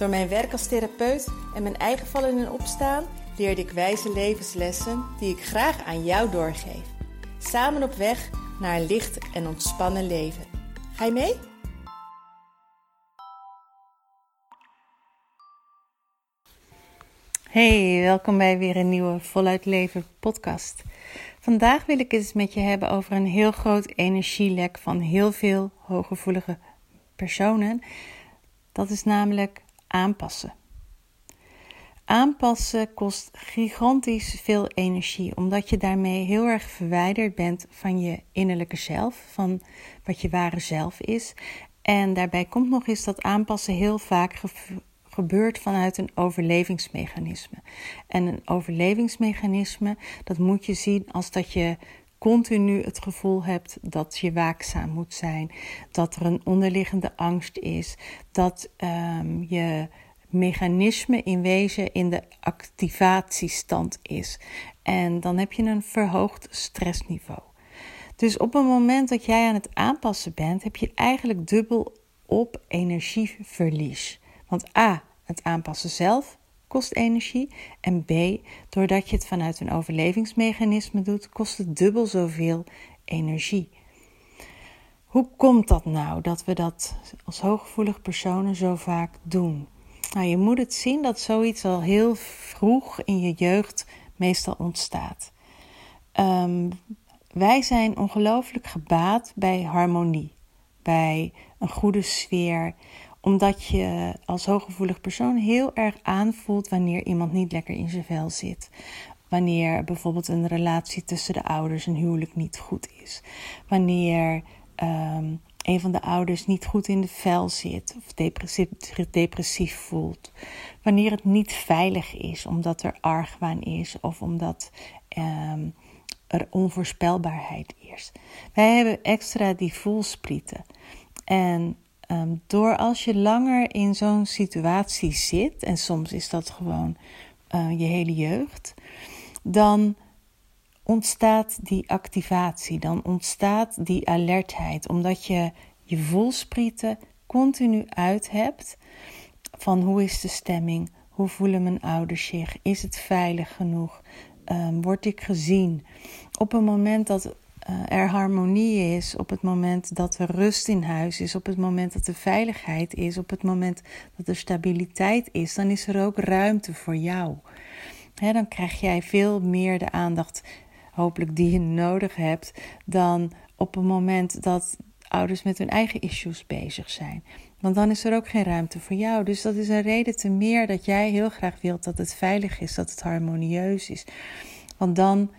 Door mijn werk als therapeut en mijn eigen vallen en opstaan leerde ik wijze levenslessen die ik graag aan jou doorgeef. Samen op weg naar een licht en ontspannen leven. Ga je mee? Hey, welkom bij weer een nieuwe Voluit Leven podcast. Vandaag wil ik het eens met je hebben over een heel groot energielek van heel veel hooggevoelige personen. Dat is namelijk aanpassen. Aanpassen kost gigantisch veel energie, omdat je daarmee heel erg verwijderd bent van je innerlijke zelf, van wat je ware zelf is. En daarbij komt nog eens dat aanpassen heel vaak gebeurt vanuit een overlevingsmechanisme. En een overlevingsmechanisme, dat moet je zien als dat je continu het gevoel hebt dat je waakzaam moet zijn, dat er een onderliggende angst is, dat um, je mechanisme in wezen in de activatiestand is. En dan heb je een verhoogd stressniveau. Dus op het moment dat jij aan het aanpassen bent, heb je eigenlijk dubbel op energieverlies. Want A, het aanpassen zelf kost energie. En B, doordat je het vanuit een overlevingsmechanisme doet, kost het dubbel zoveel energie. Hoe komt dat nou dat we dat als hooggevoelig personen zo vaak doen? Nou, je moet het zien dat zoiets al heel vroeg in je jeugd meestal ontstaat. Um, wij zijn ongelooflijk gebaat bij harmonie, bij een goede sfeer, omdat je als hooggevoelig persoon heel erg aanvoelt wanneer iemand niet lekker in zijn vel zit. Wanneer bijvoorbeeld een relatie tussen de ouders, een huwelijk niet goed is. Wanneer um, een van de ouders niet goed in de vel zit of depressief, depressief voelt. Wanneer het niet veilig is omdat er argwaan is of omdat um, er onvoorspelbaarheid is. Wij hebben extra die voelsprieten. En um, door als je langer in zo'n situatie zit, en soms is dat gewoon uh, je hele jeugd, dan ontstaat die activatie, dan ontstaat die alertheid, omdat je je voelsprieten continu uit hebt van hoe is de stemming, hoe voelen mijn ouders zich, is het veilig genoeg, um, word ik gezien. Op een moment dat er harmonie is, op het moment dat er rust in huis is, op het moment dat er veiligheid is, op het moment dat er stabiliteit is, dan is er ook ruimte voor jou. dan krijg jij veel meer de aandacht hopelijk die je nodig hebt, dan op een moment dat ouders met hun eigen issues bezig zijn. Want dan is er ook geen ruimte voor jou. Dus dat is een reden te meer dat jij heel graag wilt dat het veilig is, dat het harmonieus is. Want dan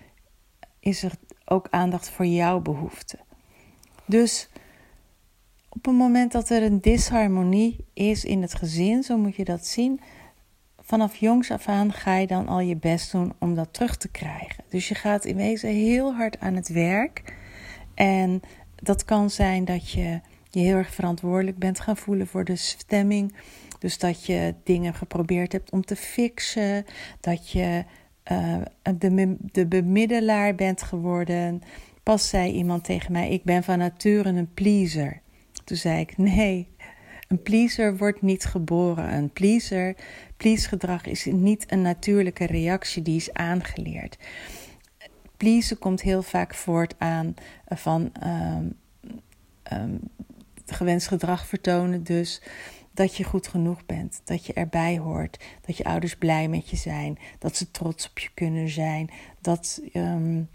is er ook aandacht voor jouw behoeften. Dus op het moment dat er een disharmonie is in het gezin, zo moet je dat zien, vanaf jongs af aan ga je dan al je best doen om dat terug te krijgen. Dus je gaat in wezen heel hard aan het werk. En dat kan zijn dat je je heel erg verantwoordelijk bent gaan voelen voor de stemming. Dus dat je dingen geprobeerd hebt om te fixen. Dat je uh, de, de bemiddelaar bent geworden. Pas zei iemand tegen mij: Ik ben van nature een pleaser. Toen zei ik: Nee, een pleaser wordt niet geboren. Een pleaser, please gedrag is niet een natuurlijke reactie die is aangeleerd. Pleasen komt heel vaak voort aan van um, um, gewenst gedrag vertonen. Dus dat je goed genoeg bent, dat je erbij hoort, dat je ouders blij met je zijn, dat ze trots op je kunnen zijn, dat um,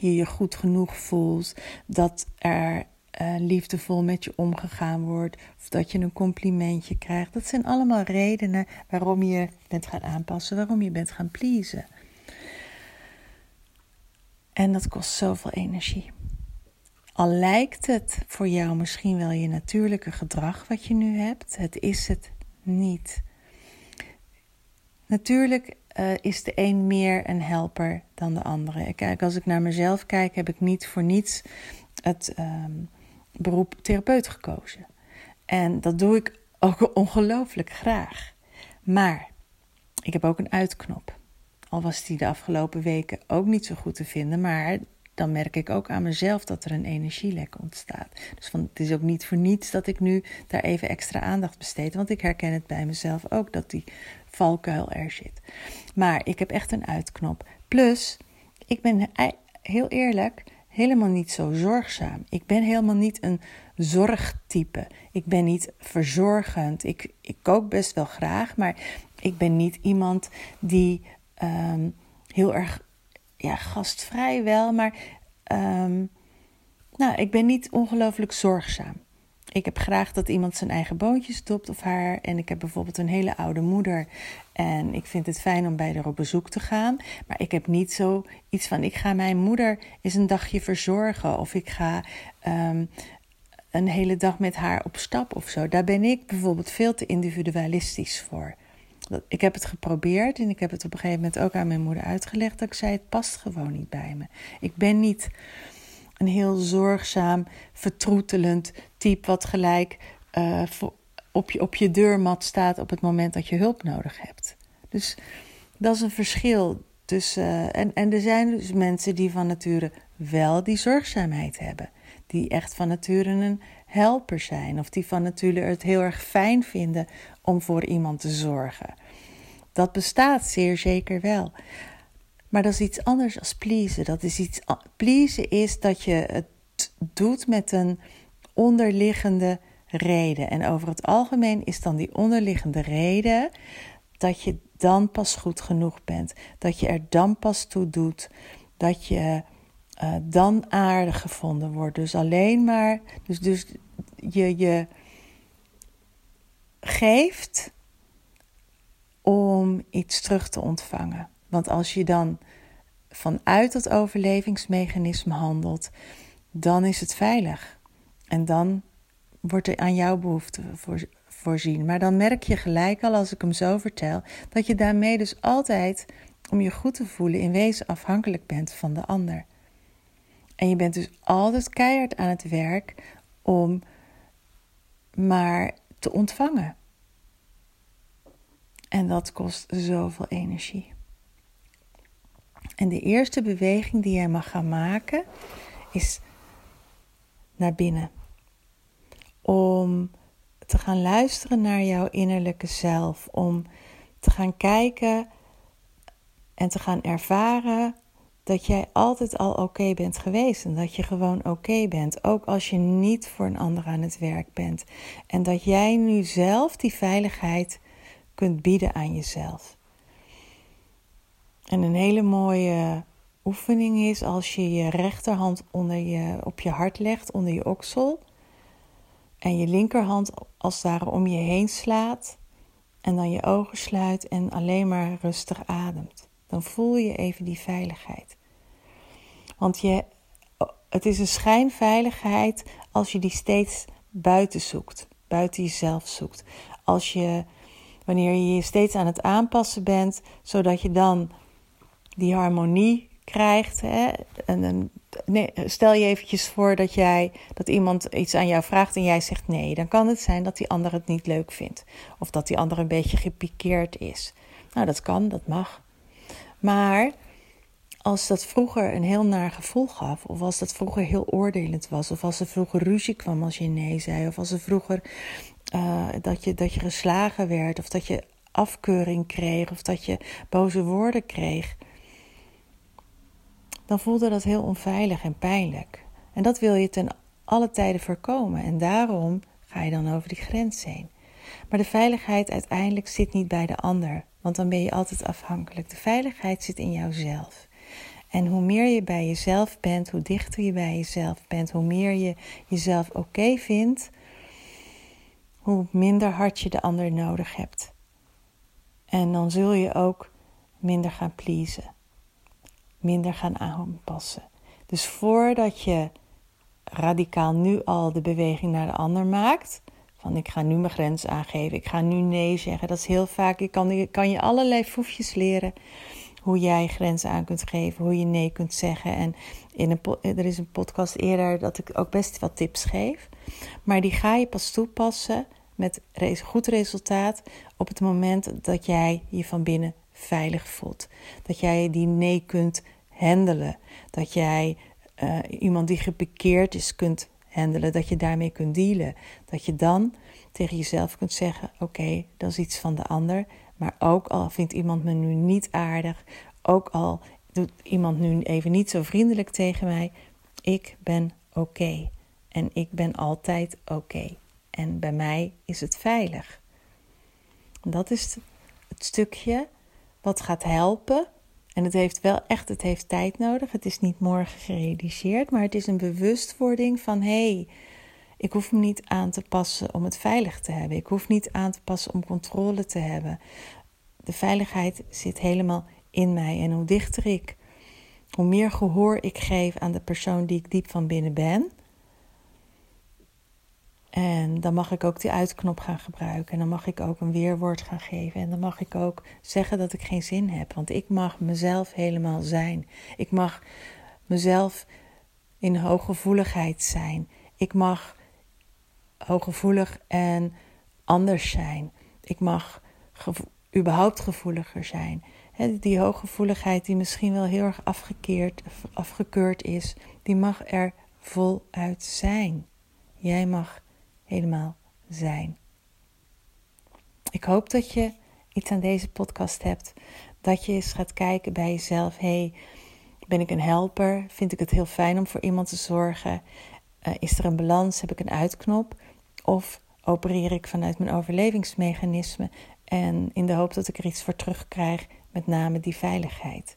je je goed genoeg voelt, dat er uh, liefdevol met je omgegaan wordt, of dat je een complimentje krijgt. Dat zijn allemaal redenen waarom je bent gaan aanpassen, waarom je bent gaan pleasen. En dat kost zoveel energie. Al lijkt het voor jou misschien wel je natuurlijke gedrag wat je nu hebt, het is het niet. Natuurlijk uh, is de een meer een helper dan de andere. Kijk, als ik naar mezelf kijk, heb ik niet voor niets het ehm, beroep therapeut gekozen. En dat doe ik ook ongelooflijk graag. Maar ik heb ook een uitknop. Al was die de afgelopen weken ook niet zo goed te vinden, maar dan merk ik ook aan mezelf dat er een energielek ontstaat. Dus van, het is ook niet voor niets dat ik nu daar even extra aandacht besteed, want ik herken het bij mezelf ook dat die valkuil er zit. Maar ik heb echt een uitknop. Plus, ik ben heel eerlijk helemaal niet zo zorgzaam. Ik ben helemaal niet een zorgtype. Ik ben niet verzorgend. Ik, ik kook best wel graag, maar ik ben niet iemand die ehm, heel erg ja, gastvrij wel, maar um, nou, ik ben niet ongelooflijk zorgzaam. Ik heb graag dat iemand zijn eigen boontjes dopt of haar. En ik heb bijvoorbeeld een hele oude moeder. En ik vind het fijn om bij haar op bezoek te gaan. Maar ik heb niet zo iets van: ik ga mijn moeder eens een dagje verzorgen. Of ik ga um, een hele dag met haar op stap of zo. Daar ben ik bijvoorbeeld veel te individualistisch voor. Ik heb het geprobeerd en ik heb het op een gegeven moment ook aan mijn moeder uitgelegd. Dat ik zei: het past gewoon niet bij me. Ik ben niet een heel zorgzaam, vertroetelend type wat gelijk uh, op, je, op je deurmat staat op het moment dat je hulp nodig hebt. Dus dat is een verschil tussen. en, en er zijn dus mensen die van nature wel die zorgzaamheid hebben. Die echt van nature een helper zijn. Of die van nature het heel erg fijn vinden om voor iemand te zorgen. Dat bestaat zeer zeker wel. Maar dat is iets anders als pleasen. Dat is iets, pleasen is dat je het doet met een onderliggende reden. En over het algemeen is dan die onderliggende reden dat je dan pas goed genoeg bent. Dat je er dan pas toe doet. Dat je uh, dan aardig gevonden wordt. Dus alleen maar. Dus, dus je, je geeft om iets terug te ontvangen. Want als je dan vanuit dat overlevingsmechanisme handelt, dan is het veilig. En dan wordt er aan jouw behoefte voorzien. Maar dan merk je gelijk al, als ik hem zo vertel, dat je daarmee dus altijd, om je goed te voelen, in wezen afhankelijk bent van de ander. En je bent dus altijd keihard aan het werk om maar te ontvangen. En dat kost zoveel energie. En de eerste beweging die jij mag gaan maken is naar binnen. Om te gaan luisteren naar jouw innerlijke zelf. Om te gaan kijken en te gaan ervaren dat jij altijd al oké bent geweest. En dat je gewoon oké bent. Ook als je niet voor een ander aan het werk bent. En dat jij nu zelf die veiligheid kunt bieden aan jezelf. En een hele mooie oefening is als je je rechterhand onder je, op je hart legt, onder je oksel. En je linkerhand als ware om je heen slaat. En dan je ogen sluit en alleen maar rustig ademt. Dan voel je even die veiligheid. Want je, het is een schijnveiligheid als je die steeds buiten zoekt, buiten jezelf zoekt. Als je, wanneer je je steeds aan het aanpassen bent, zodat je dan die harmonie krijgt. Hè? En, nee, stel je eventjes voor dat, jij, dat iemand iets aan jou vraagt en jij zegt nee. Dan kan het zijn dat die ander het niet leuk vindt. Of dat die ander een beetje gepikeerd is. Nou, dat kan, dat mag. Maar als dat vroeger een heel naar gevoel gaf, of als dat vroeger heel oordelend was, of als er vroeger ruzie kwam als je nee zei, of als er vroeger uh, dat, je, dat je geslagen werd, of dat je afkeuring kreeg, of dat je boze woorden kreeg, dan voelde dat heel onveilig en pijnlijk. En dat wil je ten alle tijden voorkomen. En daarom ga je dan over die grens heen. Maar de veiligheid uiteindelijk zit niet bij de ander, want dan ben je altijd afhankelijk. De veiligheid zit in jouzelf. En hoe meer je bij jezelf bent, hoe dichter je bij jezelf bent, hoe meer je jezelf oké vindt, hoe minder hard je de ander nodig hebt. En dan zul je ook minder gaan pleasen minder gaan aanpassen. Dus voordat je radicaal nu al de beweging naar de ander maakt, Ik ga nu mijn grens aangeven, ik ga nu nee zeggen. Dat is heel vaak, ik kan, kan je allerlei foefjes leren hoe jij grenzen aan kunt geven, hoe je nee kunt zeggen. En in een, er is een podcast eerder dat ik ook best wat tips geef. Maar die ga je pas toepassen met goed resultaat op het moment dat jij je van binnen veilig voelt. Dat jij die nee kunt handelen. Dat jij uh, iemand die gebekeerd is kunt handelen. Dat je daarmee kunt dealen. Dat je dan tegen jezelf kunt zeggen: Oké, dat is iets van de ander. Maar ook al vindt iemand me nu niet aardig, ook al doet iemand nu even niet zo vriendelijk tegen mij, ik ben oké. En ik ben altijd oké. En bij mij is het veilig. Dat is het stukje wat gaat helpen. En het heeft wel echt, het heeft tijd nodig. Het is niet morgen gerealiseerd, maar het is een bewustwording van hé, hey, ik hoef me niet aan te passen om het veilig te hebben. Ik hoef niet aan te passen om controle te hebben. De veiligheid zit helemaal in mij. En hoe dichter ik, hoe meer gehoor ik geef aan de persoon die ik diep van binnen ben. En dan mag ik ook die uitknop gaan gebruiken. En dan mag ik ook een weerwoord gaan geven. En dan mag ik ook zeggen dat ik geen zin heb. Want ik mag mezelf helemaal zijn. Ik mag mezelf in hooggevoeligheid zijn. Ik mag hooggevoelig en anders zijn. Ik mag überhaupt gevoeliger zijn. die hooggevoeligheid die misschien wel heel erg afgekeerd, afgekeurd is, die mag er voluit zijn. Jij mag helemaal zijn. Ik hoop dat je iets aan deze podcast hebt. Dat je eens gaat kijken bij jezelf. hey, ben ik een helper? Vind ik het heel fijn om voor iemand te zorgen? Uh, is er een balans? Heb ik een uitknop? Of opereer ik vanuit mijn overlevingsmechanisme en in de hoop dat ik er iets voor terugkrijg, met name die veiligheid?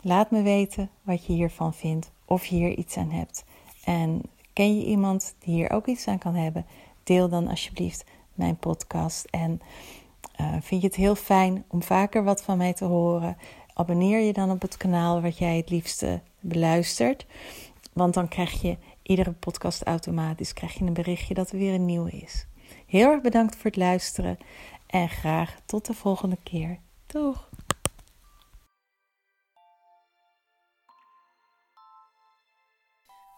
Laat me weten wat je hiervan vindt, of je hier iets aan hebt. En ken je iemand die hier ook iets aan kan hebben? Deel dan alsjeblieft mijn podcast. En uh, vind je het heel fijn om vaker wat van mij te horen? Abonneer je dan op het kanaal wat jij het liefste beluistert. Want dan krijg je iedere podcast automatisch krijg je een berichtje dat er weer een nieuwe is. Heel erg bedankt voor het luisteren en graag tot de volgende keer. Doeg!